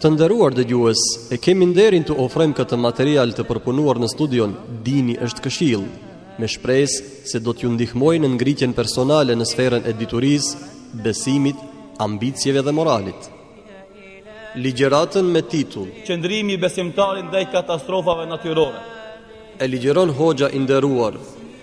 Të nderuar dëgjues, e kemi nderin t'ju ofrojmë këtë material të përpunuar në studion Dini është këshillë, me shpresë se do t'ju ndihmojë në ngritjen personale në sferën e diturisë, besimit, ambicieve dhe moralit. Ligjëratën me titull: Qëndrimi i besimtarit ndaj katastrofave natyrore. E ligjëron hoxha i nderuar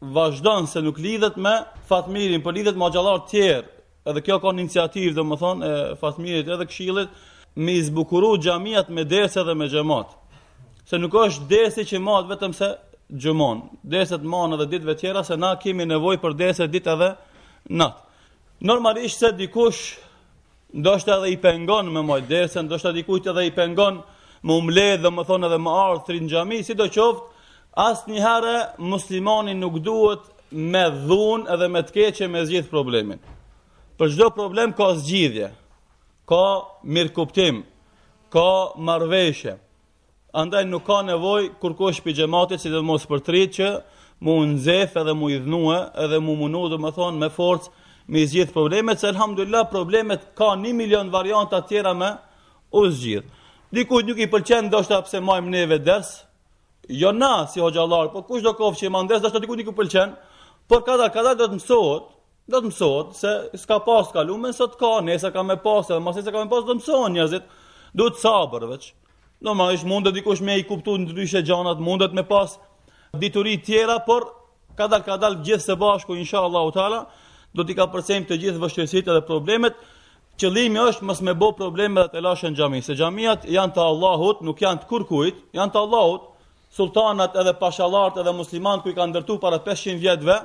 vazhdon se nuk lidhet me Fatmirin, por lidhet me hoxhallar tjerë. Edhe kjo ka një iniciativë, domethënë e Fatmirit edhe këshillit me i zbukuru xhamiat me derse dhe me xhamat. Se nuk është dersi që mahet vetëm se xhumanë. Derset mahen edhe ditëve tjera se na kemi nevojë për derse ditë edhe natë. Normalisht se dikush Ndoshta edhe i pengon me majt derse, ndoshta dikujt edhe i pengon me u mledh domethënë edhe me ardhë të rinj në xhami, sidoqoftë, asnjëherë muslimani nuk duhet me dhunë edhe me të keqe me zgjidh problemin. Për çdo problem ka zgjidhje, ka mirëkuptim, ka marrëveshje, Andaj nuk ka nevojë kurkush pi xhematit sidomos për të ritë që m'u nxeh edhe m'u idhnue edhe m'u munu domethënë me forcë me i zgjidh problemet, se alhamdulillah problemet ka një milion variante tjera me u zgjidh. Dikujt nuk i pëlqen ndoshta pse majmë neve ders, jo na si hoxhallarë, po kushdo koftë që man ders, ndoshta dikujt nuk i pëlqen, por kadal kadal do të mësohet, Do të mësohet se s'ka pas ka dje, sot ka, nesër ka me pas, edhe masnesër ka me pas, do të mësohen njerëzit. Duhet sabër veç. Domethënë mundet dikush me i kuptu ndryshe gjanat, mundet me pas dituri tjera, por kadal kadal gjithë së bashku, insha Allahu teala, do t'i kapërcejmë të gjithë vështirësitë edhe problemet, qëllimi është mos me bë probleme dhe telashe n'xhami, se xhamiat janë të Allahut, nuk janë të kurkujt, janë të Allahut. Sultanat edhe pashallarët edhe muslimanët ku i kanë ndërtu para 500 vjetëve,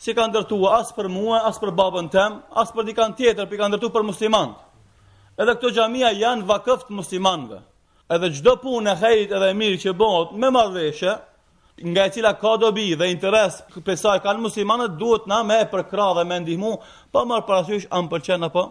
s'i kanë ndërtu as për mua, as për babën tem, as për dikan tjetër, por i kanë ndërtu për muslimanët. Edhe këto xhamia janë vakëf të muslimanëve. Edhe çdo punë e hajrit edhe e mirë që bëhet me marrëveshje, nga e cila ka dobi dhe interes prej saj kanë muslimanët, duhet na me e përkrah dhe me ndihmu, pa marrë parasysh a më pëlqen apo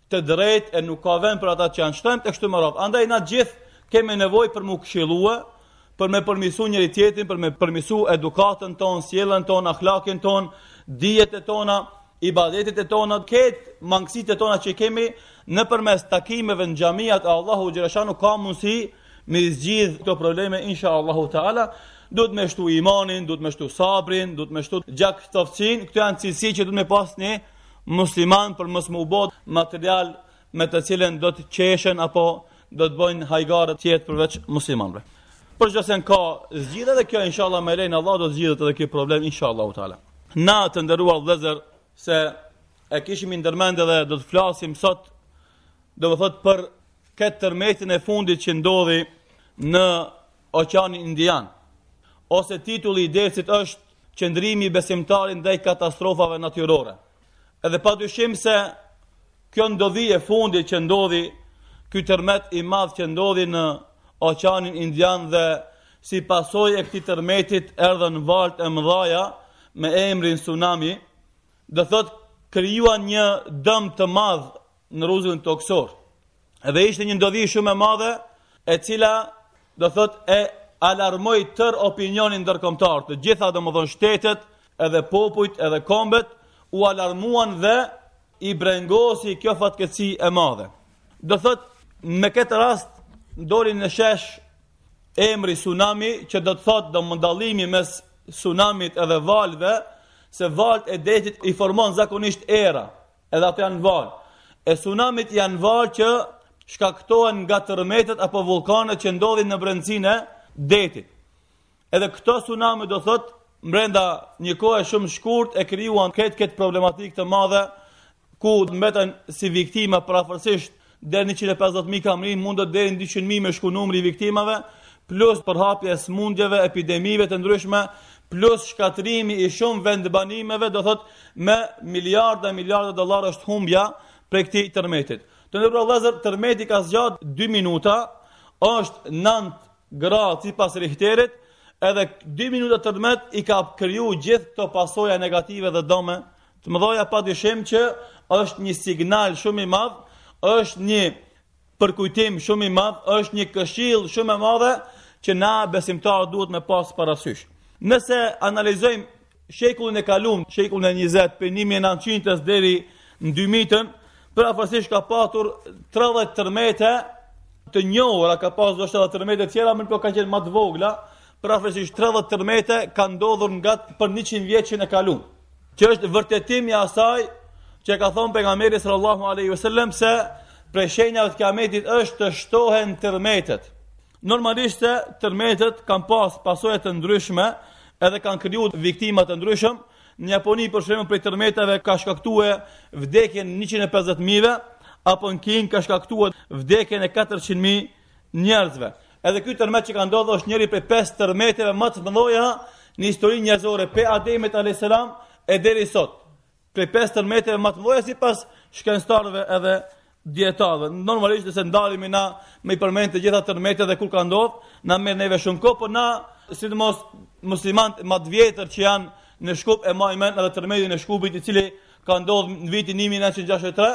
të drejtë e nuk ka vend për ata që janë shtrembtë e kështu me radhë. Andaj na gjithë kemi nevojë për m'u këshillue, për me përmirësu njëri-tjetrin, për me përmirësu edukatën tonë, sjelljen tonë, ahlakin tonë, dijet e tona, ibadetet e tona, krejt mangësitë e tona që kemi nëpërmes takimeve në xhamiat e Allahut xhele shanuhu ka mundësi me zgjidhë këto probleme, insha Allahu Teala, duhet me shtu imanin, duhet me shtu sabrin, duhet me shtu gjakftohtësinë, këto janë cilësi që duhet me pas një musliman për mos me u bë material me të cilën do të qeshen apo do të bëjnë hajgare të tjerë përveç muslimanëve. Por çdo sen ka zgjidhje dhe kjo inshallah me lejen e Allahut do të zgjidhet edhe ky problem inshallah taala. Na të nderuar vëllezër si e kishim ndërmend edhe do të flasim sot do të thot për këtë tërmetin e fundit që ndodhi në Oqeanin Indian. Ose titulli i dersit është qëndrimi i besimtarit ndaj katastrofave natyrore. Edhe pa dyshim se kjo ndodhi e fundit që ndodhi, ky tërmet i madh që ndodhi në Oqeanin Indian dhe si pasoj e këtij tërmetit erdhën valt e mëdhaja me emrin tsunami, do thot krijuan një dëm të madh në rruzullin tokësor. Dhe ishte një ndodhi shumë e madhe, e cila do thot e alarmoi tër opinionin ndërkombëtar. Të gjitha domethënë shtetet, edhe popujt, edhe kombet u alarmuan dhe i brengosi kjo fatkeqësi e madhe. Do thot me këtë rast doli në shesh emri tsunami që do të thot domethënë dallimi mes tsunamit edhe valëve, se valët e detit i formon zakonisht era, Edhe ato janë valë. E tsunamit janë valë që shkaktohen nga tërmetet apo vullkanet që ndodhin në brendësinë e detit. Edhe këto tsunami do thot, mbrenda një kohë shumë shkurt e krijuan këtë këtë problematikë të madhe ku mbetën si viktima përafërsisht Deri njëqind e pesëdhjetë mijë ka mbrri, mundet deri në dyqind mijë me shku numri i viktimave, plus përhapje e smundjeve, epidemive të ndryshme, plus shkatërrimi i shumë vendbanimeve, do thot me miliarda e miliarda dollarë është humbja prej këtij tërmetit. Të nderuar vëllezër, tërmeti ka zgjat 2 minuta, është 9 gradë sipas Rihterit, edhe 2 minuta tërmet i ka kriju gjithë këto pasoja negative dhe dëme Të mëdha padyshim që është një signal shumë i madh, është një përkujtim shumë i madh, është një këshillë shumë e madhe që na besimtarë duhet me pas parasysh. Nëse analizojmë shekullin e kaluar, shekullin e 20, prej 1900-s deri në 2000-ën, përafërsisht ka patur 30 tërmete të njohura, ka pas ndoshta tërmete të tjera, mirëpo ka qenë më të vogla, përafërsisht 30 tërmete kanë ndodhur nëpër 100 vjeçin e kaluar. Që është vërtetim i asaj që ka thënë pejgamberi sallallahu alaihi wasallam se prej shenjave të kiametit është të shtohen tërmetet. Normalisht se tërmetet kanë pas pasoja të ndryshme, edhe kanë krijuar viktima të ndryshëm. Në Japoni për shembull prej tërmeteve ka shkaktuar vdekjen 150 mijëve, apo në Kinë ka shkaktuar vdekjen e 400 mijë njerëzve. Edhe ky tërmet që ka ndodhur është njëri prej pesë tërmeteve më të mëdha në historinë njerëzore, pe Ademit alayhis salam e deri sot. Prej pesë tërmeteve më të mëdha sipas shkencëtarëve edhe dietarëve. Normalisht nëse ndalemi na me i përmend të gjitha tërmetet dhe kur ka ndodhur, na merr neve shumë kohë, por na sidomos muslimanët më të vjetër që janë në Shkup e majn men edhe tërmetin e Shkupit i cili ka ndodhur në vitin 1963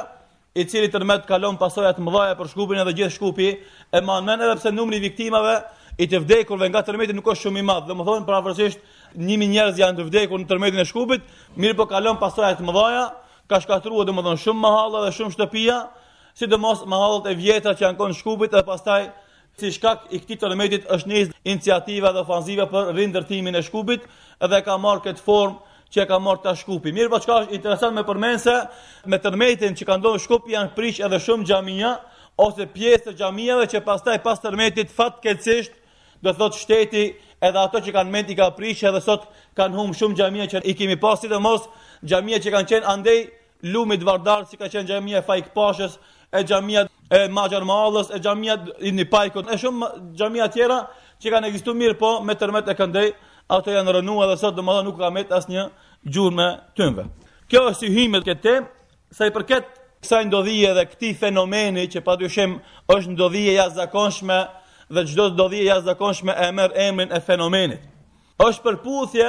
i cili tërmet ka lon pasoja të mëdha për Shkupin edhe gjithë Shkupi e man men edhe pse numri i viktimave i të vdekurve nga tërmeti nuk është shumë i madh. Domethënë përafërsisht 1000 njerëz janë të vdekur në tërmetin e Shkupit, mirëpo ka lon pasoja të mëdha, ka shkatërruar domethënë shumë mahalla dhe shumë shtëpia, sidomos mahallat e vjetra që janë kon t'Shkupit dhe pastaj Si shkak i këtij tërmetit është nis iniciativa dhe ofensiva për rindërtimin e Shkupit dhe e ka marrë këtë formë që e ka marrë tash Shkupi. Mirëpo çka është interesant me përmend se me tërmetin që ka ndodhur n'Shkup janë prish edhe shumë xhamia ose pjesë të xhamiave që pastaj pas tërmetit fatkeqësisht do thot shteti edhe ato që kanë met i ka prish edhe sot kanë humb shumë xhamia që i kemi pas sidomos xhamia që kanë qenë andej lumit Vardar si ka qenë xhamia e Faik Pashës, e xhamia e Maxhar Mallës, e xhamia e Ibn Pajkut, e shumë xhamia të tjera që kanë ekzistuar, mirëpo me tërmet e këndej, ato janë rënuar dhe sot domethan nuk ka met asnjë gjurmë e tynve. Kjo është si hyrje n'këtë temë, sa i përket kësaj ndodhie dhe këtij fenomeni që padyshim është ndodhi e jashtëzakonshme dhe çdo ndodhi e jashtëzakonshme e merr emrin e fenomenit. Është përputhje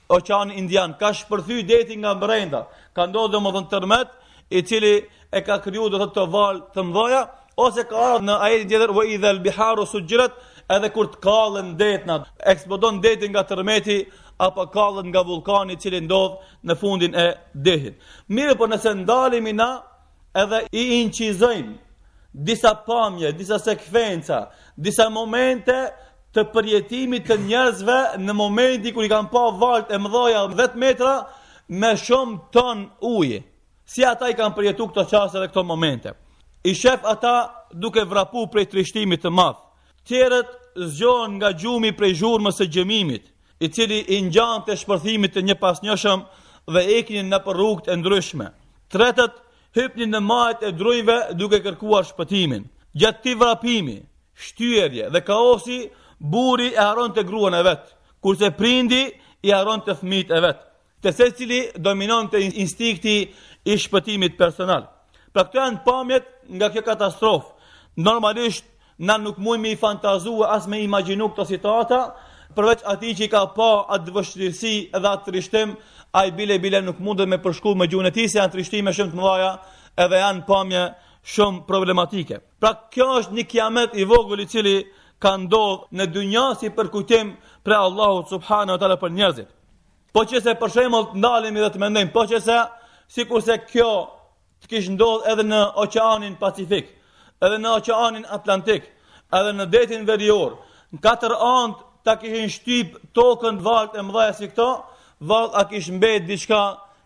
Oqeani Indian ka shpërthy deti nga brenda. Ka ndodhur domethënë tërmet, i cili e ka kriju do të thotë valë të mëdha, ose ka ardhur në ajetin tjetër wa idha al-biharu sujjirat, edhe kur të kallen detnat, eksplodon deti nga tërmeti apo kallet nga vullkani i cili ndodh në fundin e detit. Mirëpo nëse ndalemi na edhe i incizojmë disa pamje, disa sekvenca, disa momente të përjetimit të njerëzve në momentin kur i kanë pa valët e mëdha 10 metra me shumë tonë ujë. Si ata i kanë përjetuar këto çaste dhe këto momente. I shef ata duke vrapu prej trishtimit të madh. Tjerët zgjohen nga gjumi prej zhurmës së gjëmimit. i cili i ngjante shpërthimit të njëpasnjëshëm dhe iknin nëpër rrugët e ndryshme. Tretët hypnin në majat e drunjve duke kërkuar shpëtimin. Gjatë këtij vrapimi, shtyrje dhe kaosi, burri e harronte gruan e vet, kurse prindi i harronte fëmijët e vet. Te secili dominon instinkti i shpëtimit personal. Pra këto janë pamjet nga kjo katastrofë. Normalisht na nuk mund me i fantazua as me imagjinu këto situata, përveç atij që i ka pa atë vështirësi dhe atë trishtim, ai bile bile nuk mundet me përshkru me gjuhën e tij se janë trishtime shumë të mëdha edhe janë pamje shumë problematike. Pra kjo është një kiamet i vogël i cili ka ndodh në dynja si përkujtim prej Allahut subhanahu wa taala për njerëzit. Po që se për shembull të ndalemi dhe të mendojmë, po që se sikur se kjo të kish ndodhur edhe në Oqeanin Pacifik, edhe në Oqeanin Atlantik, edhe në detin verior, në katër anët ta kishin shtyp tokën valët e mëdha si këto, vallë a kish mbet diçka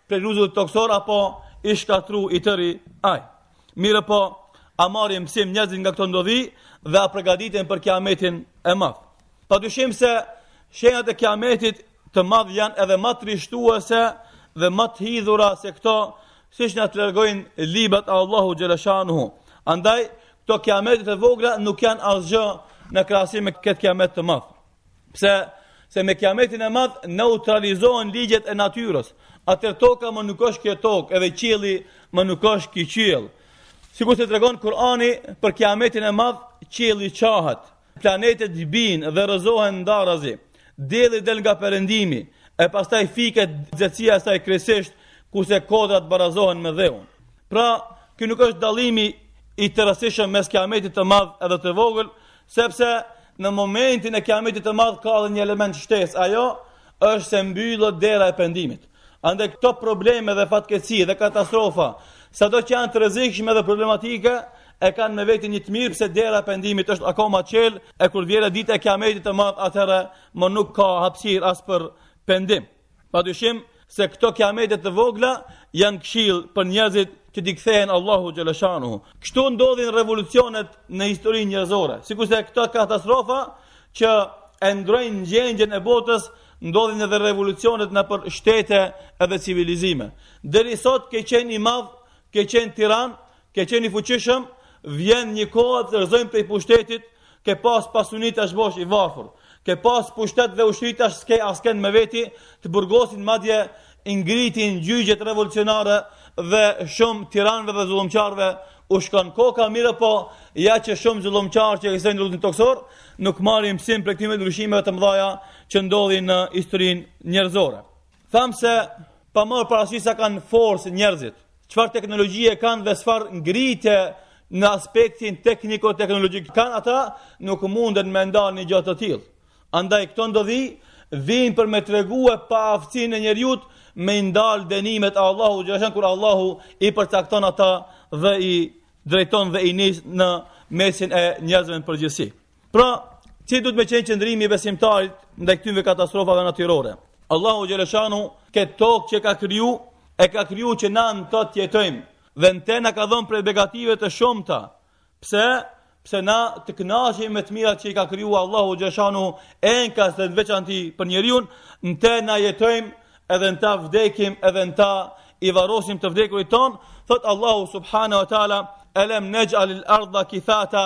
prej rruzullit tokësor apo ish shkatrru i tëri ai. Mirëpo, a marrin mësim njerëzit nga këto ndodhi dhe a përgatiten për kiametin e madh. Pa dyshim se shenjat e kiametit të madh janë edhe ma trishtuese dhe ma të hidhura se këto, siç na tregojnë librat e Allahut xheleshanuhu. Andaj, këto kiametet e vogla nuk janë asgjë në krahasim me këtë kiamet të madh. Pse? Se me kiametin e madh neutralizohen ligjet e natyrës. Atëherë toka më nuk është kjo tokë, edhe qielli më nuk është ky qiell. Sikurse tregon Kurani për kiametin e madh, qielli çahet. Planetet bien dhe rrëzohen ndarazi. Dielli del nga perëndimi e pastaj fiket nxehtësia e saj krejtësisht kurse kodrat barazohen me dheun. Pra, kjo nuk është dallimi i tërësishëm mes kiametit të madh edhe të vogël, sepse në momentin e kiametit të madh ka edhe një element shtesë, ajo është se mbyllet dera e pendimit. Andaj këto probleme dhe fatkeqësi dhe katastrofa, sado që janë të rrezikshme dhe problematike, e kanë me veti një të mirë pse dera e pendimit është akoma çel e kur vjen dita e kiametit të madh atëherë më nuk ka hapësirë as për pendim. Padyshim se këto kiamete të vogla janë këshillë për njerëzit që t'i kthehen Allahut xheleshanuhu. Kështu ndodhin revolucionet në historinë njerëzore. Sikurse këto katastrofa që e ndrrojnë gjendjen e botës ndodhin edhe revolucionet nëpër shtete edhe civilizime. Deri sot ke qenë i madh, ke qenë tiran, Ke qenë i fuqishëm, vjen një kohë të rrëzojnë prej pushtetit, ke pas pasuni tash bohesh i varfur, ke pas pushtet dhe ushtri tash s'ke askënd me veti, të burgosin madje ngritin gjyqet revolucionare dhe shumë tiranëve dhe zullumqarëve u shkon koka mirëpo, ja që shumë zullumqarë që ekzistojnë n'rruzullin tokësor, nuk marrin msim prej këtyne ndryshimeve të mdhaja që ndodhin në historinë njerëzore. Thamë se pa marrë parasysh sa kanë forcë njerëzit, çfarë teknologjie kanë dhe çfarë ngritje në aspektin tekniko-teknologjik kanë ata, nuk munden me ndal një gjo të tillë. Andaj këto ndodhi vijnë për me tregue paaftësinë e njeriut me i ndal dënimet e Allahut xheleshanuhu kur Allahu i përcakton ata dhe i drejton dhe i nis në mesin e njerëzve në përgjithësi. Pra, si duhet me qenë qëndrimi i besimtarit ndaj këtyre katastrofave natyrore? Allahu xheleshanuhu këtë tokë që e ka kriju, e ka kriju që na në të të jetojmë, dhe në te na ka dhon prej begative të shumta, pse, pse na të knaqim me të mirat që i ka kriju Allahu xheleshanuhu enkas dhe veçanti për njeriun, në te na jetojmë edhe në ta vdekim edhe në ta i varrosim të vdekurit tonë, thotë Allahu Subhanahu wa Ta'ala, elem nexh'alil erda kifata,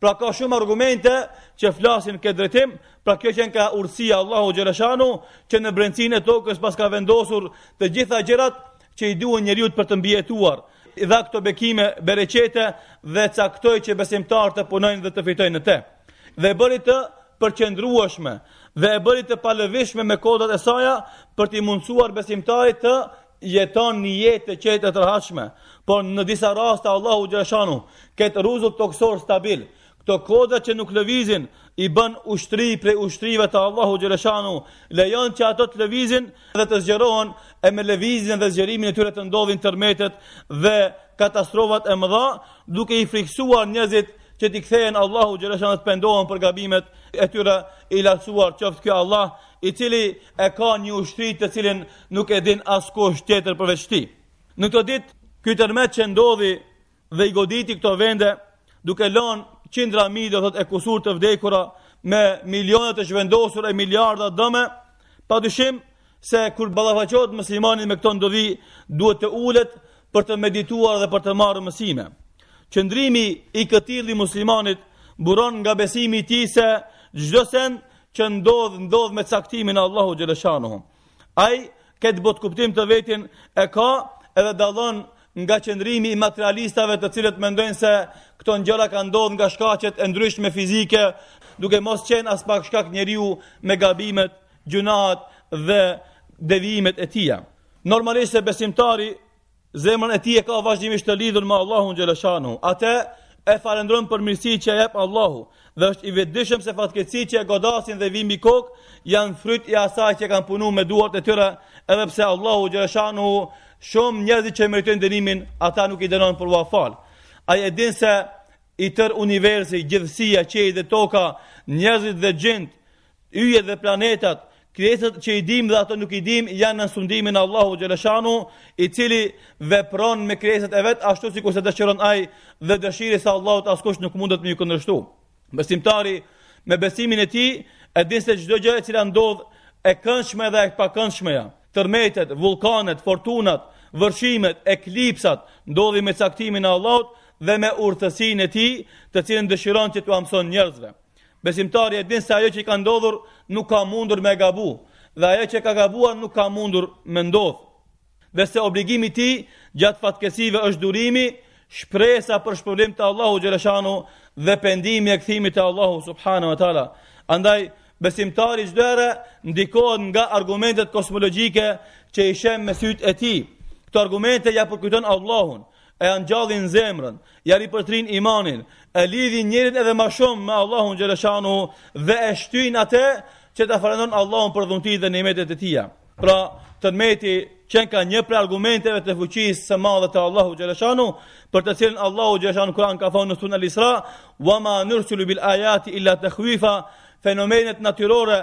Pra ka shumë argumente që flasin në këtë drejtim, pra kjo qenka urtësia e Allahut xheleshanuhu, që në brendësinë e tokës paska vendosur të gjitha gjërat që i duhen njeriut për të mbijetuar, i dha këto bekime bereqete dhe caktoi që besimtarët të punojnë dhe të fitojnë në te. Dhe e bëri të përqendrueshme dhe e bëri të palëvishme me kodrat e saja për t'i mundësuar besimtarit të jeton një jetë të qetë e të rehatshme, por në disa raste Allahu xheleshanuhu këtë rruzull tokësor stabil, këto kodra që nuk lëvizin i bën ushtri prej ushtrive të Allahut xheleshanuhu, lejon që ato të lëvizin dhe të zgjerohen e me lëvizjen dhe zgjerimin e tyre të ndodhin tërmetet dhe katastrofat e mëdha, duke i frikësuar njerëzit që t'i kthehen Allahut xheleshanuhu të pendohen për gabimet e tyre i lartësuar qoftë ky Allah i cili e ka një ushtri të cilën nuk e din askush tjetër përveç tij. Në këto ditë, ky tërmet që ndodhi dhe i goditi këto vende, duke lënë qindra mijë do thotë e kusur të vdekura me miliona të zhvendosur e miliarda dëme, pa dyshim se kur ballafaqohet muslimani me këto ndodhi, duhet të ulet për të medituar dhe për të marrë mësime. Qëndrimi i këtillë i muslimanit buron nga besimi i tij se çdo sen që ndodh ndodh me caktimin e Allahut xheleshanuhu. Ai këtë botëkuptim të vetin e ka edhe dallon nga qëndrimi i materialistave të cilët mendojnë se këto gjëra kanë ndodh nga shkaqet e ndryshme fizike, duke mos qenë aspak shkak njeriu me gabimet, gjynahet dhe devijimet e tija. Normalisht se besimtari Zemrën e tij e ka vazhdimisht të lidhur me Allahun xheleshanuhu. Atë e falëndron për mirësitë që jep Allahu dhe është i vetëdijshëm se fatkeqësitë që e godasin dhe vijnë mbi kokë janë fryt i asaj që kanë punuar me duart e tyre, edhe pse Allahu xheleshanuhu shumë njerëzit që meritojnë dënimin, ata nuk i dënon por ua fal. Ai e din se i tërë universi, gjithësia, qiejt dhe toka, njerëzit dhe xhinët, Yjet dhe planetat, krijesat që i dimë dhe ato nuk i dimë, janë nën sundimin e Allahut xhaleshanu, i cili vepron me krijesat e vet ashtu sikurse dëshiron ai dhe dëshirës së Allahut askush nuk mundet me ju kundërshtu. Besimtari me besimin e tij e din se çdo gjë e cila ndodh e këndshme dhe e pakëndshmeja, tërmetet, vullkanet, fortunat, vërshimet, eklipsat, ndodhi me caktimin e Allahut dhe me urtësinë e tij, të cilën dëshiron që t'ua mëson njerëzve. Besimtari e din se ajo që i ka ndodhur nuk ka mundur me e gabu dhe ajo që i ka gabuar nuk ka mundur me ndodh. Dhe se obligimi i tij gjatë fatkeqësive është durimi, shpresa për shpërblim te Allahu xhaleshanu dhe pendimi e kthimi te Allahu Subhanahu wa Taala. Andaj, besimtari çdo herë ndikohet nga argumentet kosmologjike që i sheh me sytë e tij. Këto argumente ia përkujton Allahun, e ngjallin zemrën, ia ripërtërijnë imanin, e lidhin njeriun edhe ma shumë me Allahun xhaleshanu dhe e shtyjnë atë që ta falënderon Allahun për dhuntitë dhe nimetet e tija. Pra, tërmeti qenka një prej argumenteve të fuqisë së madhe të Allahut xhaleshanu, për të cilën Allahu xhaleshanu në Kuran ka thonë në suren al-Isra, wa ma nursilu bil ajati illa tekhuifa, fenomenet natyrore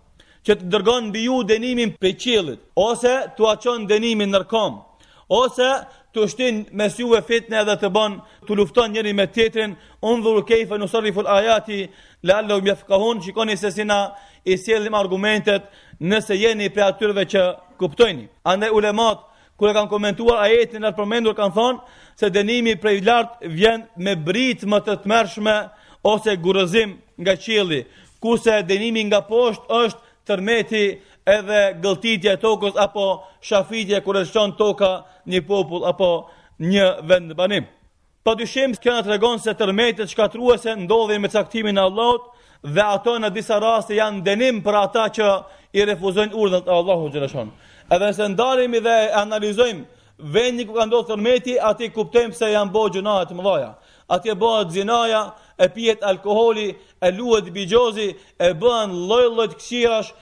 që të dërgon mbi ju denimin prej qiellit, ose t'ua çon denimin nën kambë, ose t'u shtin mes juve fitne edhe t'ju bën të luftoni njëri me tjetrin, undhur kejfe nusarriful ajati, lealehum jefkahun, shikoni se si na i sjellim argumentet nëse jeni prej atyreve që kuptojni. Andaj ulemat kur e kanë komentuar ajetin e përmendur kanë thonë se dënimi prej lart vjen me britmë të tmerrshme ose gurëzim nga qielli, kurse dënimi nga poshtë është tërmeti edhe gëlltitja e tokës apo shafitja kur e lëshon toka një popull apo një vendbanim. Pa dyshim kjo na tregon se tërmetet shkatërruese ndodhin me caktimin e Allahut dhe ato në disa raste janë dënim për ata që i refuzojnë urdhrat e Allahut xhaleshanu. Edhe nëse ndalemi dhe analizojmë vendin ku ka ndodhur tërmeti, aty kuptojmë se janë bërë gjynahe të mëdha. Aty bëhet zinaja, e pihet alkooli, e luhet bixhozi, e bëhen lloj-lloj të këqijash,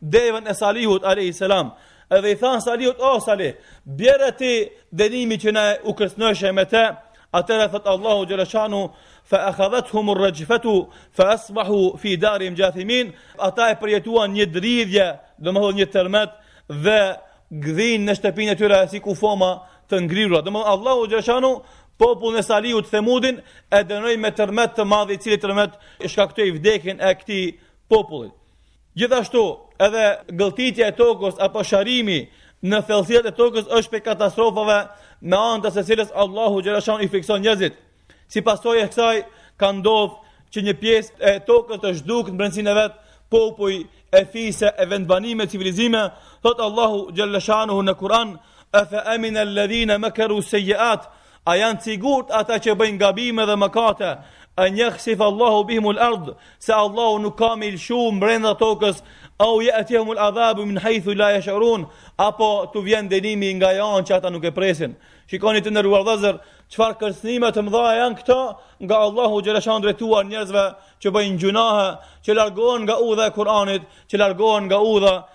deven e Salihut alayhi salam. Edhe i thanë Salihut, "O oh, Salih, bjere ti dënimin që na u kërcënoshë me të." Atëherë thotë Allahu xhaleshanu, "Fa akhadhatuhum ar-rajfatu fa asbahu fi darihim jathimin." Ata e përjetuan një dridhje, domethënë një tërmet dhe gdhinë në shtëpinë e tyre si kufoma të ngrirura. Domethënë Allahu xhaleshanu popullin e Salihut Themudin e dënoi me tërmet të madh i cili tërmet shkaktoi vdekjen e këtij populli. Gjithashtu, edhe gëlltitja e tokës apo sharimi në thellësirat e tokës është prej katastrofave me anë të së cilës Allahu xheleshanuhu i frikson njerëzit. Si pasojë e kësaj ka ndodh që një pjesë e tokës të zhdukë në brendësinë e vet, popuj e fise e vendbanime civilizime, thotë Allahu xheleshanuhu në Kur'an, "Afa amina alladhina makaru sayyi'at" A janë të sigurt ata që bëjnë gabime dhe mëkate? An yakhsif Allahu bihim al-ard? Se Allahu nuk ka me i lëshu brenda tokës, au yatihum al-azab min haythu la yash'urun? Apo t'u vjen dënimi nga ana që ata nuk e presin? Shikoni të nderuar vëllezër, çfarë kërcnime të mëdha janë këto nga Allahu xheleshanuhu drejtuar njerëzve që bëjnë gjunahe, që largohen nga udha e Kur'anit, që largohen nga udha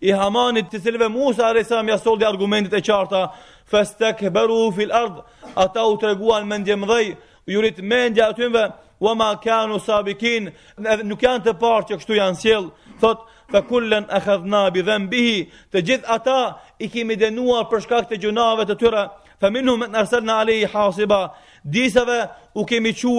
i Hamanit, të cilëve Musa alayhis salam ja solli argumentet e qarta, fastakbaru fil ard, ata u treguan mendjemëdhej, ju rit mendja atynve, wa ma kanu sabikin, nuk janë të parë që kështu janë sjell, thotë fa kullan akhadna bi dhanbihi, të gjithë ata i kemi dënuar për shkak të gjunave të tyre, fa minhum man arsalna alayhi hasiba, disave u kemi çu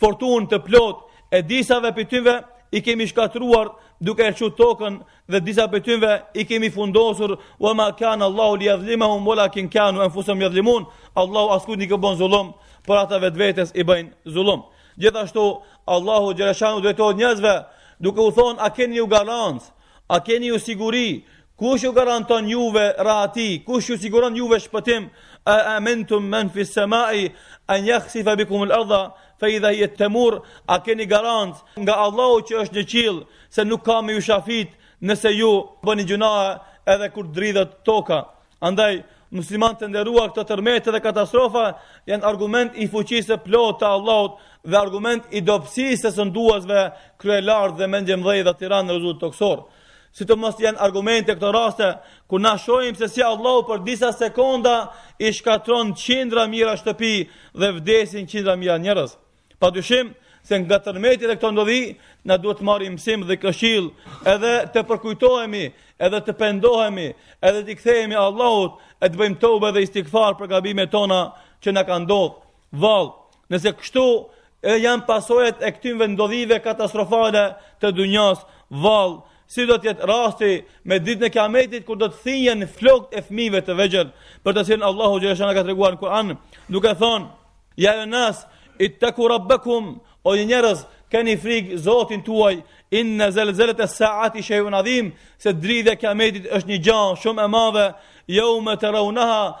fortunë të plotë e disave prej tynve i kemi shkatërruar duke e çu tokën dhe disa prej tynve i kemi fundosur wa ma kan Allahu li yadhlimahum walakin kanu anfusuhum yadhlimun Allahu askujt nuk i bën zullum por ata vetvetes i bëjnë zullum gjithashtu Allahu xheleshanuhu u drejtohet njerëzve duke u thonë a keni ju garancë a keni ju siguri Kush ju garanton juve rahati, kush ju siguron juve shpëtim? A amintum men fi samai an yakhsifa bikum al-ardha fa idha hiya tamur? A keni garant nga Allahu që është në qiell se nuk ka me ju shafit nëse ju bëni gjunahe edhe kur dridhet toka? Andaj muslimanë të nderuar këto tërmete dhe katastrofa janë argument i fuqisë së plotë të Allahut dhe argument i dobësisë së sunduesve kryelartë dhe mendjemdhej dhe tiranë në rruzull tokësor. Si të mos janë argumente këto raste, kur na shohim se si Allahu për disa sekonda i shkatërron qindra mijëra shtëpi dhe vdesin qindra mijëra njerëz. Pa dyshim, se nga tërmeti dhe këto ndodhi, na duhet të marrim mësim dhe këshillë, edhe të përkujtohemi, edhe të pendohemi, edhe t'i kthehemi Allahut, e të bëjmë tobe dhe istigfar për gabimet tona që na ka ndodhë. Vallë, nëse kështu janë pasojat e këtynve ndodhive katastrofale të dunjas, vallë, si do të jetë rasti me ditën e Kiametit kur do të thijen flokët e fëmijëve të vegjël, për të cilën Allahu xheleshanuhu ka treguar në Kur'an, duke thënë: "Ya ayyuha nas, ittaku rabbakum, o njerëz, keni frikë Zotin tuaj, inna zalzalat as-sa'ati shay'un 'azim", se dridhja e Kiametit është një gja shumë e madhe, "yawma tarawnaha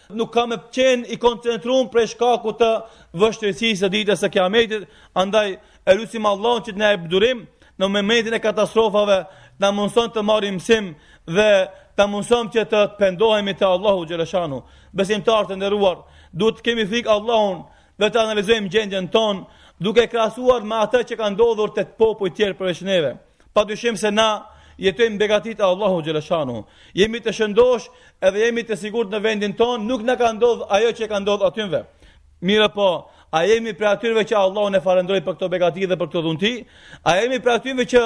Nuk ka me qenë i koncentrum prej shkaku të vështirësisë së ditës së kiametit, andaj e lusim Allahun që të na jap durim në momentin e katastrofave, na mundëson të marrim mësim dhe na mundëson që të pendohemi te Allahu Xheleshanuhu. Besimtarë të nderuar, duhet të kemi frikë Allahun dhe të analizojmë gjendjen tonë, duke e krahasuar me atë që ka ndodhur te popujt tjerë përveç neve. Padyshim se na jetojmë begatitë e Allahut Xheleshanuhu. Jemi të shëndoshë edhe jemi të sigurt në vendin tonë, nuk na ka ndodhë ajo që u ka ndodhë atynve. Mirëpo, a jemi prej atyreve që Allahun e falënderojmë për këto begati dhe për këto dhunti? A jemi prej atyreve që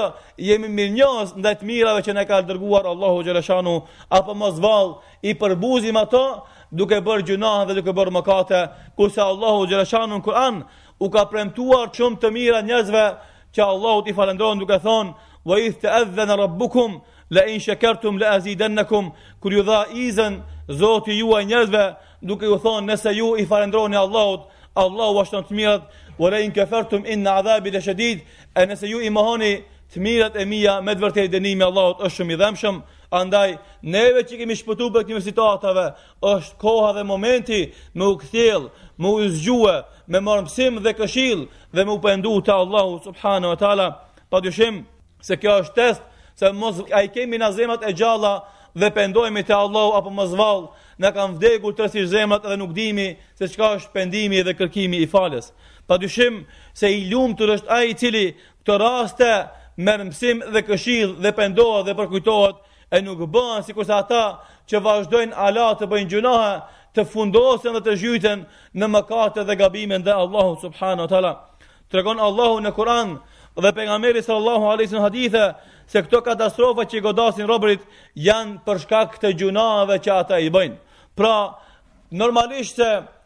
jemi mirënjohës ndaj të mirave që na ka dërguar Allahu Xheleshanuhu? Apo mos vallë i përbuzim ato duke bërë gjynahe dhe duke bërë mëkate, kurse Allahu Xheleshanuhu në Kur'an, U ka premtuar shumë të mira njerëzve që Allahut i falënderojnë duke thonë: "Wa idh ta'adhana rabbukum la in shakartum la azidannakum." Kur ju dha izën Zoti juaj njerëzve, duke ju thonë, "Nëse ju i falënderoni Allahut, Allahu ua shton të mirat, wa la in kafartum inna adhabi la shadid." E nëse ju i mohoni të mirat e mia, me të vërtetë dënimi i Allahut është shumë i dhembshëm. Andaj, neve që kemi shpëtu prej këtyre situatave, Është koha dhe momenti me u kthjellë, me u zgjue, me marrë mësim dhe këshillë dhe me u pendu te Allahu subhanahu wa ta'ala. Padyshim se kjo është test se mos a i kemi na zemrat e gjalla dhe pendohemi te Allahu apo mos vallë na kanë vdekur tërësisht zemrat dhe nuk dimi se çka është pendimi dhe kërkimi i faljes. Padyshim se i lumtur është ai i cili këto raste merr mësim dhe këshillë dhe pendohet dhe përkujtohet e nuk bëhet sikurse ata që vazhdojnë ala të bëjnë gjynahe, të fundosen dhe të zhyten në mëkate dhe gabime ndaj Allahut subhanahu wa taala. Tregon Allahu në Kur'an dhe pejgamberi sallallahu alaihi wasallam në hadithe se këto katastrofa që i godasin robërit janë për shkak të gjynaheve që ata i bëjnë. Pra, normalisht se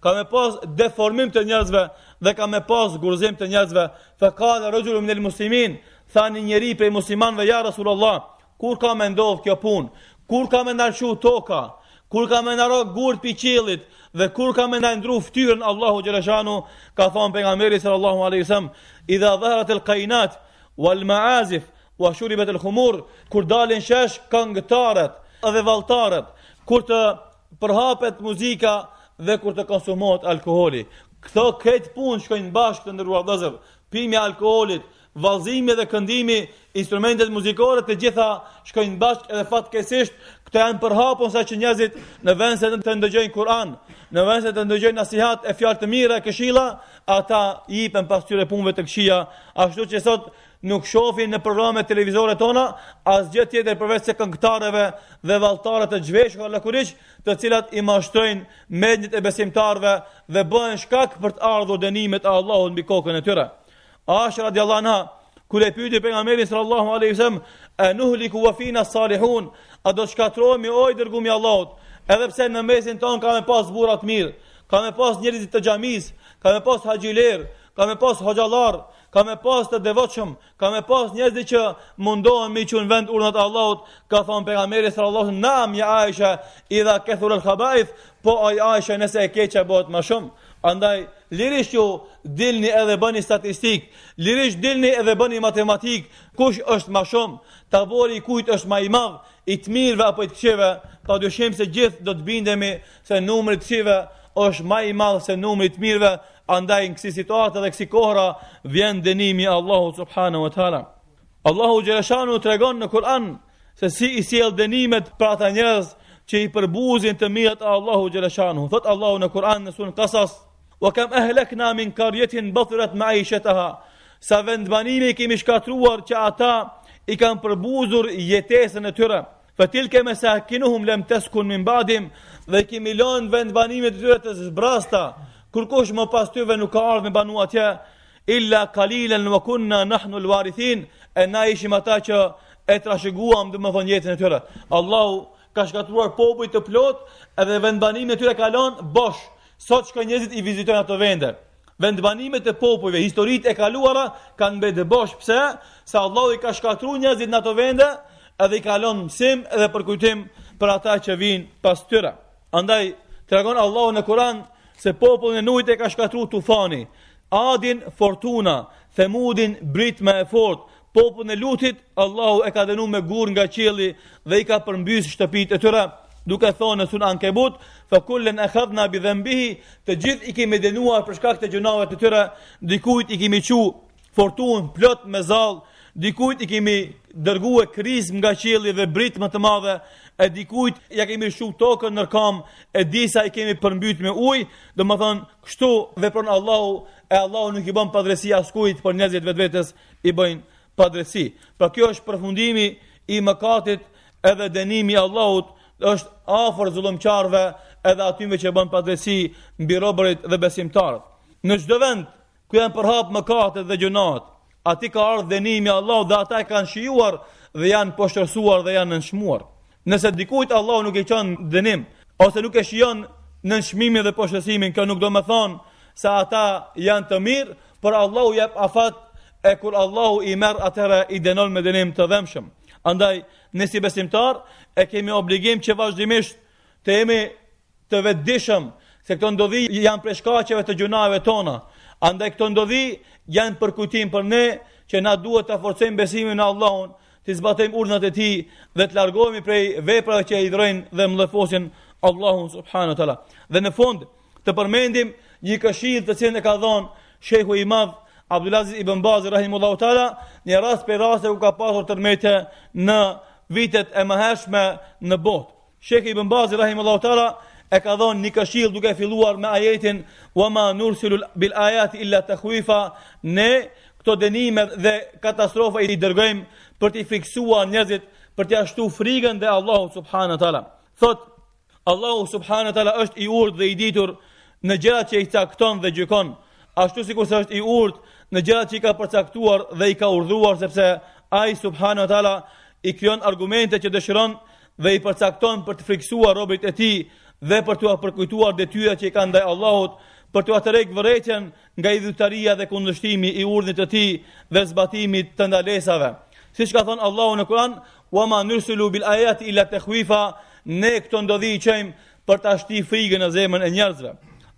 ka me pas deformim të njerëzve dhe ka me pas gurëzim të njerëzve. Fa kale rexhulun minel muslimin, tha një njeri prej muslimanëve, ja Rasulullah, kur ka me ndodhë kjo punë, kur ka me na lëshu toka, kur ka me na ra gurët prej qiellit, dhe kur ka me na ndrru ftyrën Allahu Xheleshanuhu, ka thonë pejgamberi sallallahu alejhi selem, idha dhaharat el kajnat, wal maazif, wa shuribet el khumur, kur dalin në shesh këngëtaret dhe valltaret, kur të përhapet muzika dhe kur të konsumohet alkoholi. Këto tre punë shkojnë bashkë të nderuar vllezër, pirja e alkoholit, vallëzimi dhe këndimi, instrumentet muzikore të gjitha shkojnë bashkë edhe fatkeqësisht, këto janë përhapun saqë njerëzit në vend se të ndëgjojnë Kur'an, në vend se të ndëgjojnë nasihat e fjalë të mira e këshilla, ata i jepen pas këtyre punëve të këqija, ashtu që sot Nuk shofin në programet televizore tona asgjë tjetër përveçse këngëtarëve dhe valltarëve të zhveshura lakuriq, të cilat i mashtrojnë mendjet e besimtarëve dhe bëhen shkak për të ardhur dënimet e Allahut mbi kokën e tyre. Aisha radiallahu anha, kur e pyeti pejgamberin sallallahu alaihi wasallam, "A nuhliku wa fina salihun?" A do të shkatërrohemi o i dërgumi i Allahut, edhe pse në mesin tonë ka me pas burra të mirë, ka me pas njerëz të xhamisë, ka me pas haxhiler, ka me pas hoxhallar, ka me pas të devotshëm, ka me pas njerëz që mundohen m'i çu n'vend urdhnat e Allahut, ka thënë pejgamberi sallallahu alajhi wasallam, "Nam ya Aisha, idha kathur al-khaba'ith", po ai Aisha nëse e keqja bohet ma shumë. Andaj lirisht ju dilni edhe bëni statistikë, lirisht dilni edhe bëni matematikë, kush është ma shumë, tabori i kujt është ma i madh, i të mirëve apo i të këqijve, pa dyshim se gjithë do të bindemi se numri i të këqijve është ma i madh se numri i të mirëve, andaj në kësi situate dhe kësi kohëra vjen dënimi i Allahut subhanahu wa taala. Allahu xhaleshanu tregon në Kur'an se si i sjell dënimet për ata njerëz që i përbuzin të mirat e Allahu xhaleshanu. Thotë Allahu në Kur'an në surën Qasas: "Wa kam ahlakna min qaryatin batirat ma'ishataha" Sa vendbanime i kemi shkatërruar që ata i kanë përbuzur jetesën e tyre. Fa tilke mesakinuhum lem teskun min badim dhe i kemi lan vendbanimet e tyre të zbrazta, kurkush më pas tyve nuk ka ardh me banu atje, illa kalilen ve kunna nahnul varithin, e na ishim ata që e trashëguam domethënë jetën e tyre. Allahu ka shkatërruar popuj të plotë edhe vendbanimet e tyre ka lon bosh, sot shko njerëzit i vizitojnë ato vende. Vendbanimet e popujve, historitë e kaluara kanë mbet bosh pse? Se Allahu i ka shkatrru njerëzit në ato vende, edhe i ka lon mësim dhe përkujtim për ata që vijnë pas tyre. Andaj tregon Allahu në Kur'an se popullin e Nuhit e ka shkatrru tufani, Adin fortuna, Themudin britma e fortë, Popullin e Lutit Allahu e ka dënu me gur nga qielli dhe i ka përmbys shtëpitë e tyre, duke thënë në suren Ankebut, fa kullen ekhadhna bi dhembihi, të gjithë i kemi dënuar për shkak të gjynaheve të tyre, dikujt i kemi çu fortunë plot me zall, dikujt i kemi dërgu krismë nga qielli dhe britmë të madhe, e dikujt ia kemi lshu tokën nën kam, e disa i kemi përmbyt me ujë, domethënë, kështu vepron Allahu, e Allahu nuk i bën padrejtësi askujt por njerëzit vetvetes, i bëjnë padrejtësi. Pra kjo është përfundimi i mëkatit edhe dënimi i Allahut është afër zullumqarëve edhe atyve që bëjnë padrejtësi mbi robërit dhe besimtarët. Në çdo vend ku janë përhap mëkatet dhe gjynahet, aty ka ardhur dënimi i Allahut dhe ata e kanë shijuar dhe janë poshtërsuar dhe janë nënçmuar. Nëse dikujt Allahu nuk i çon dënim ose nuk e shijon nënçmimin dhe poshtësimin, kjo nuk do me thonë se ata janë të mirë, por Allahu jep afat e kur Allahu i merr atëhera i dënon me dënim të dhembshëm. Andaj, ne si besimtar e kemi obligim që vazhdimisht të jemi Të vetëdijshëm se këto ndodhi janë prej shkaqeve të gjynaheve tona, andaj këto ndodhi janë përkujtim për ne që na duhet ta forcojmë besimin në Allahun, t'i zbatojmë urdhnat e Tij dhe të largohemi prej veprave që idhnojnë dhe mllefosin Allahun subhanahu wa taala. Dhe në fund të përmendim një këshillë të cilën e ka dhonë Shehu i Madh Abdulaziz ibn Baz rahimullahu taala, një rast prej raste ku ka pasur tërmete në vitet e mëhershme në botë. Shehu Ibn Bazi rahimullahu taala e ka dhonë një këshillë duke filluar me ajetin wa ma nursilu bil ayati illa takhwifa ne këto dënime dhe katastrofa i dërgojmë për t'i frikësuar njerëzit për t'ua shti frikën dhe Allahu subhanahu wa taala thot Allahu subhanahu wa taala është i urtë dhe i ditur në gjërat që i cakton dhe gjykon ashtu sikurse është i urtë në gjërat që i ka përcaktuar dhe i ka urdhëruar sepse ai subhanahu wa taala i krijon argumente që dëshiron dhe i përcakton për t'i frikësuar robërit e tij dhe për t'ua përkujtuar detyrat që i kanë ndaj Allahut, për t'ua tërhek vërejtjen nga idhujtaria dhe kundërshtimi i urdhnit të tij dhe zbatimit të ndalesave. Siç ka thonë Allahu në Kur'an, "Wa ma nursilu bil ayati illa takhwifa", ne këto ndodhi i çojmë për t'ua shti frigën në zemrën e njerëzve.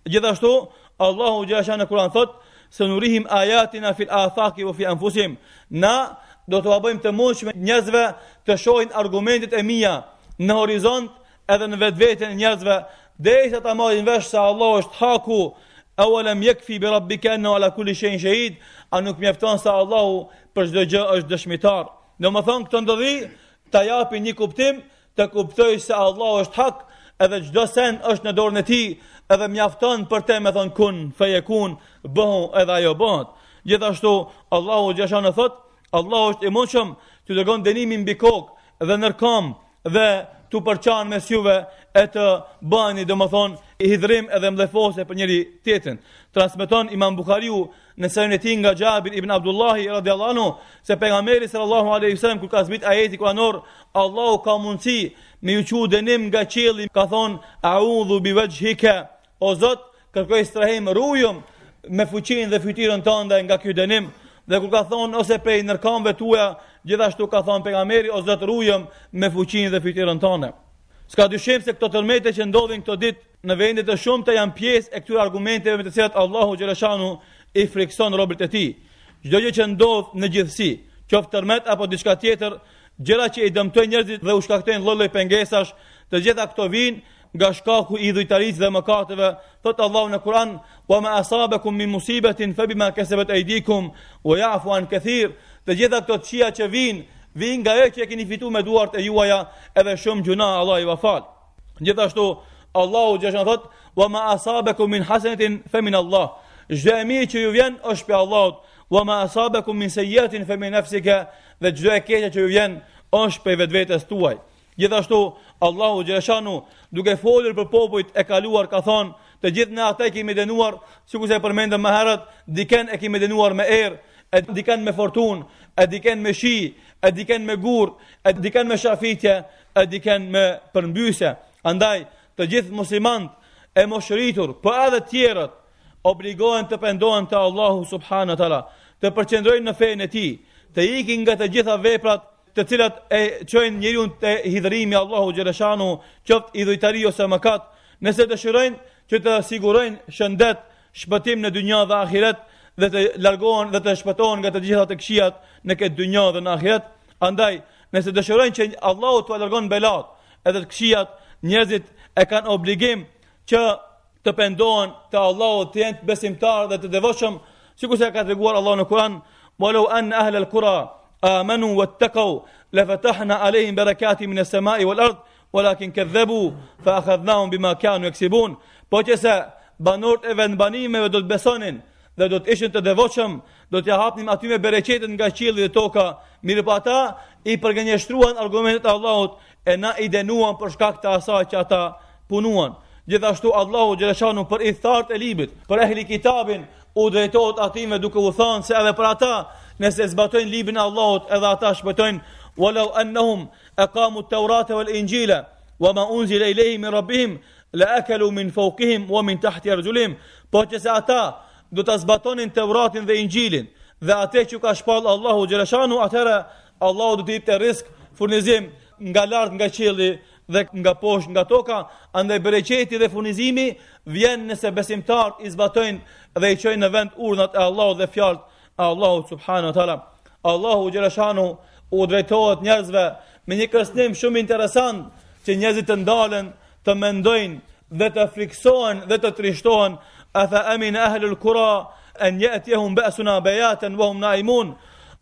Gjithashtu, Allahu xheleshanuhu në Kur'an thot senurihim ayatina fil afaqi wa fi anfusihim. Na do t'ua bëjmë të mundshme njerëzve të shohin argumentet e mia në horizont edhe në vetveten e njerëzve, derisa ta marrin vesh se Allahu është haku Awalam yakfi bi rabbika anna ala kulli shay'in shahid, a nuk mjafton se Allahu për çdo gjë është dëshmitar. Domethënë këto ndodhi ta japin me kuptu të kuptoj se Allahu është hak edhe çdo send është në dorën e tij edhe mjafton për te me thon kun fejekun bëhu edhe ajo bëhet gjithashtu Allahu xheleshanuhu thot Allahu është i mundshëm t'u dërgon dënimin mbi kokë dhe nër kamb dhe t'u përçan mes juve e të bëni domethonë hidhërim edhe mllefosje për njëri tjetrin transmeton Imam Buhariu Në Sahihun e tij nga Xhabir ibn Abdullahi radiallahu anhu, se pejgamberi sallallahu alaihi wasallam kur ka zbrit ajeti kuranor, Allahu ka mundësi me ju çu dënim nga qielli, ka thon a'udhu bi wajhika, o Zot, kërkoj strehim rujëm me fuqinë dhe fytyrën tënde nga ky dënim. Dhe kur ka thon ose prej nër kambëve tua, gjithashtu ka thon pejgamberi o Zot rujëm me fuqinë dhe fytyrën tënde. S'ka dyshim se këto tërmete që ndodhin këto ditë në vende të shumta janë pjesë e këtyre argumenteve me të cilat Allahu xhaleshanu i frikson robërit e tij. Çdo gjë që ndodh në gjithësi, qoftë tërmet apo diçka tjetër, gjëra që i dëmtojnë njerëzit dhe u shkaktojnë lloj-lloj pengesash, të gjitha këto vijnë nga shkaku i idhujtarisë dhe mëkateve, thot Allahu në Kur'an, "Wa ma asabakum min musibatin fa bima kasabat aydikum wa ya'fu an kathir." Të gjitha këto të kqija që vijnë, vijnë nga ajo që e keni fituar me duart e juaja, edhe shumë gjuna Allahu i fal. Gjithashtu, Allahu xhaleshanu thot, wa ma asabekum min hasenetin fe min Allah. Çdo e mirë që ju vjen është prej Allahut, wa ma asabekum min sejetin fe min nefsike, dhe çdo e keqe që ju vjen është prej vetvetes tuaj. Gjithashtu, Allahu xhaleshanu duke folur për popujt e kaluar ka thonë, të gjithë ne ata i kemi denuar, sikurse përmendëm më herët, diken e kemi denuar me erë, e diken me fortun, e diken me shi, e diken me gurë, e diken me shafitje, e diken me përmbysje. Andaj, të gjithë muslimant e moshërritur, po edhe tjerët, obligohen të pendohen te Allahu subhanu tala, të përqendrojnë në fenë e tij, të ikin nga të gjitha veprat të cilat e çojnë njeriun te hidhërimi i Allahut xhaleshanu, qoftë idhujtari ose mëkat, nëse dëshirojnë që të sigurojnë shëndet shpëtim në dynja dhe ahiret dhe të largohen dhe të shpëtohen nga të gjitha të këqijat në këtë dynja dhe në ahiret. Andaj, nëse dëshirojnë që Allahu t'u largon belat edhe të këqijat, njerëzit e kanë obligim që të pendohen te Allahu të jenë besimtarë dhe të devotshëm, sikurse ka treguar Allahu në Kur'an, "Walau an ahla al-qura amanu wattaqu la fatahna alehim barakatin min as-sama'i wal-ard Walakin kadhabu fa akhadnahum bima kanu yaksibun. Po qe se banorët e vendbanimeve do të besonin dhe do të ishin të devotshëm, do t'ia hapnim atyne bereqetet nga qielli dhe toka, mirëpo ata i përgënjeshtruan argumentet e Allahut e na i denuan për shkak të asaj që ata punuan. Gjithashtu Allahu xhaleshanu për ithtarët e librit, për ehli kitabin u drejtohet atyne duke u thënë se edhe për ata nëse zbatojnë librin e Allahut edhe ata shpëtojnë walau annahum Aqamu at-Taurate wal-Injila wama unzila ilayhim min Rabbihim la'akalu min fawqihim wa min tahti arjulihim. Po qe se ata do ta zbatonin Teuratin dhe Injilin dhe atë që ka shpall Allahu xhaleshanu, atëherë Allahu do të jepte rizk, furnizim nga lart nga qielli dhe nga poshtë nga toka, andaj bereqeti dhe furnizimi vjen nëse besimtarët i zbatojnë dhe i çojnë në vend urdhrat e Allahut dhe fjalët Allahu subhanahu wa taala Allahu xhaleshanu u drejtohet njerëzve me një kërcënim shumë interesant që njerëzit të ndalen, të mendojnë dhe të friksohen dhe të trishtohen a fa amin ahlul qura an yatihum ba'suna bayatan wa hum naimun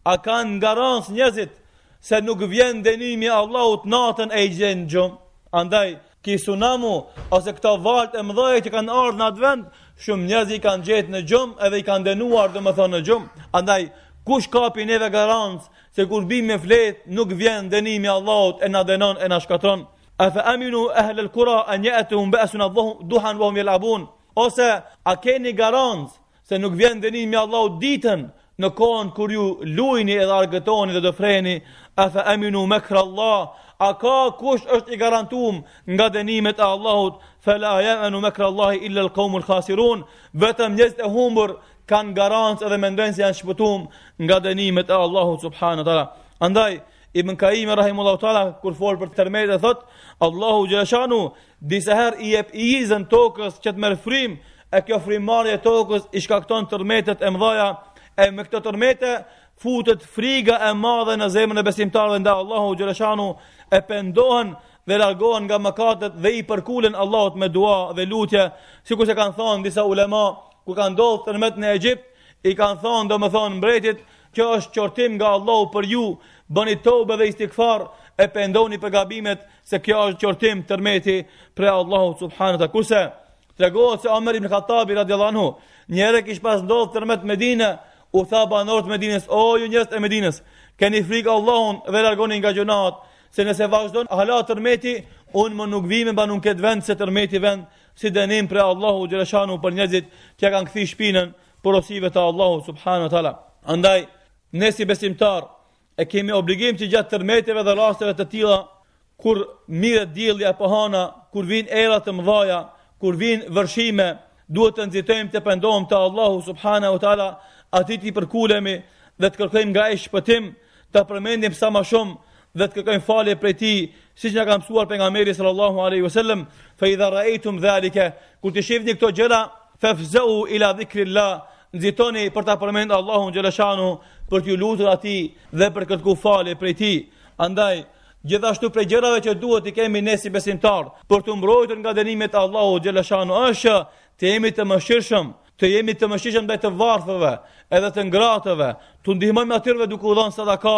a kanë garancë njerëzit se nuk vjen dënimi i Allahut natën e i gjen n'gjum andaj Ky cunami ose këta valët e mëdhaja që kanë ardhë në atë vend, shumë njerëz i kanë gjetë në gjumë edhe i kanë dënuar domethonë në gjumë. Andaj, kush ka prej neve garancë se kur bim me fletë nuk vjen dënimi i Allahut e na dënon e na shkatron. A fa aminu ehlel kura en je'tuhum be'suna duhan ve hum jel'abun. Ose, a keni garancë se nuk vjen dënimi i Allahut ditën në kohën kur ju lujni edhe argëtoni dhe dëfreheni, a fa aminu makra Allah, a ka kush është i garantum nga dënimet e Allahut, fala ya'manu makra Allah illa al-qawmul khasirun, vetëm njerëzit e humbur kanë garancë edhe mendojnë se janë shpëtuar nga dënimet e Allahut subhanahu wa taala. Andaj Ibn Kajimi rahimullahu taala kur fol për tërmetet thotë Allahu xheleshanuhu disa herë i jep izën tokës që të merr frymë E kjo frymëmarrje e tokës i shkakton tërmetet e mëdhaja, e me këto tërmete futet friga e madhe në zemrën e besimtarëve ndaj Allahu xheleshanuhu, e pendohen dhe largohen nga mëkatet dhe i përkulen Allahut me dua dhe lutje, sikurse kanë thonë disa ulema, kur ka ndodh tërmet në Egjipt, i kanë thonë domethonë mbretit, kjo është qortim nga Allahu për ju, bëni tobe dhe istikfar, e pendoni për gabimet, se kjo është qortim tërmeti prej Allahut subhanahu taala, kurse, Tregohet se Omer ibn Khattabi radiallahu anhu, njëherë kish pas ndodhë tërmet n'Medine, u tha banorët Medinës, o ju njerëz e Medinës, keni frikë Allahun dhe largoni nga gjunahet, se nëse vazhdon hala tërmeti, unë më nuk vi me banu n'këtë vend se tërmeti vjen si dënim prej Allahu xheleshanuhu për njerëzit që ia kanë kthy shpinën porosive të Allahu subhanahu taala. Andaj, ne si besimtar, e kemi obligim që gjatë tërmeteve dhe rasteve të tilla, kur mirret dielli apo hana, kur vin era të mëdhaja, kur vin vërshime, duhet të nxitojmë të pendohemi te Allahu subhanahu wa taala, atij t'i përkulemi dhe të kërkojmë nga ai shpëtim, ta përmendim sa ma shumë dhe të kërkojmë falje prej tij, siç na ka mësuar pejgamberi sallallahu aleyhi vësallem, fe idha raejtum dhalike, kur t'i shifni këto gjëra, Fafzau ila dhikrillah, nxitoni për ta përmend Allahun xheleshanuhu, për t'iu lutur atij dhe për të kërku falje prej tij. Andaj gjithashtu prej gjërave që duhet t'i kemi ne si besimtar për t'u mbrojtur nga dënimet e Allahut xheleshanuhu është të jemi të mëshirshëm, të jemi të mëshirshëm ndaj të varfërve, edhe të ngratëve, t'u ndihmojmë atyrve duke u dhënë sadaka,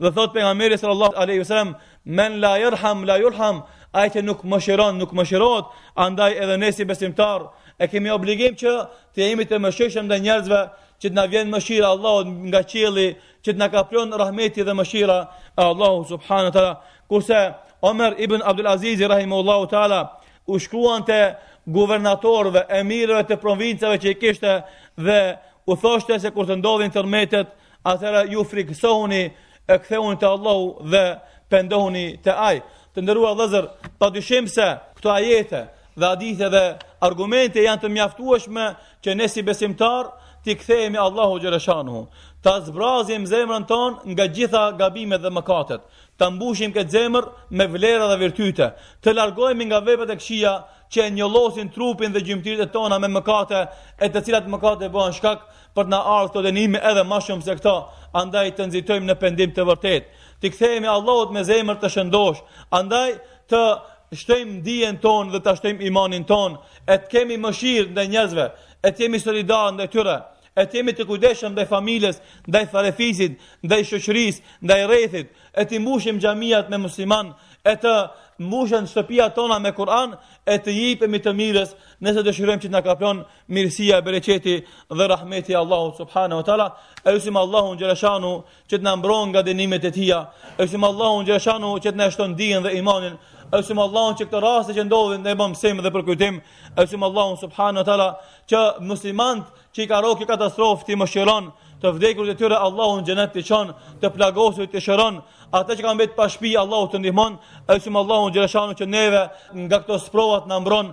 Dhe thotë pejgamberi sallallahu alaihi wasallam, "Men la yarham la yurham", ai që nuk mëshiron, nuk mëshirohet, andaj edhe ne si besimtar e kemi obligim që të jemi të mëshirshëm ndaj njerëzve që të na vjen mëshira e Allahut nga qielli, që të na kaplon rahmeti dhe mëshira e Allahut subhanahu wa taala. Kurse Omer ibn Abdul Aziz rahimahullahu taala u shkruante guvernatorëve, emirëve të provincave që i kishte dhe u thoshte se kur të ndodhin tërmetet, Atëra ju frikësohuni e kthehuni te Allahu dhe pendohuni te Ai. Të nderuar vëllezër, padyshim se këto ajete dhe hadithe dhe argumente janë të mjaftueshme që ne si besimtarë t'i kthehemi Allahu xheleshanuhu. Ta zbrazim zemrën tonë nga gjitha gabimet dhe mëkatet. Ta mbushim këtë zemër me vlera dhe virtyte. Të largohemi nga veprat e këqija që e njollosin trupin dhe gjymtyrët tona me mëkate, e të cilat mëkate bëhen shkak për të na ardhë këto dënime edhe ma shumë se këto, andaj të nxitojmë në pendim të vërtetë, t'i kthehemi Allahut me zemër të shëndoshë, andaj të shtojmë dijen tonë dhe të shtojmë imanin tonë, e të kemi mëshirë ndaj njerëzve, e të jemi solidarë ndaj tyre, e të jemi të kujdeshëm ndaj familjes, ndaj farefisit, ndaj shoqërisë, ndaj rrethit, e t'i mbushim xhamiat me muslimanë, e të mbushen shtëpiat tona me Kur'an, e t'i jepemi të mirës, nëse dëshirojmë që të na kaplon mirësia e bereqeti dhe rahmeti i Allahut subhanahu wa taala e lusim Allahun xheleshanu që të na mbron nga dënimet e tija e lusim Allahun xheleshanu që të na shton dijen dhe imanin e lusim Allahun që këto raste që ndodhin na i bën mësim dhe përkujtim e lusim Allahun subhanahu wa taala që muslimanët që i ka rrokë kjo katastrofë t'i mëshiron të vdekurit e tyre Allahu në xhenet t'i çon, të plagosurit t'i shëron, ata që kanë betë pa shpi Allahu t'i ndihmon, e lusim Allahun xheleshanu që neve nga këto sprova t'na mbron,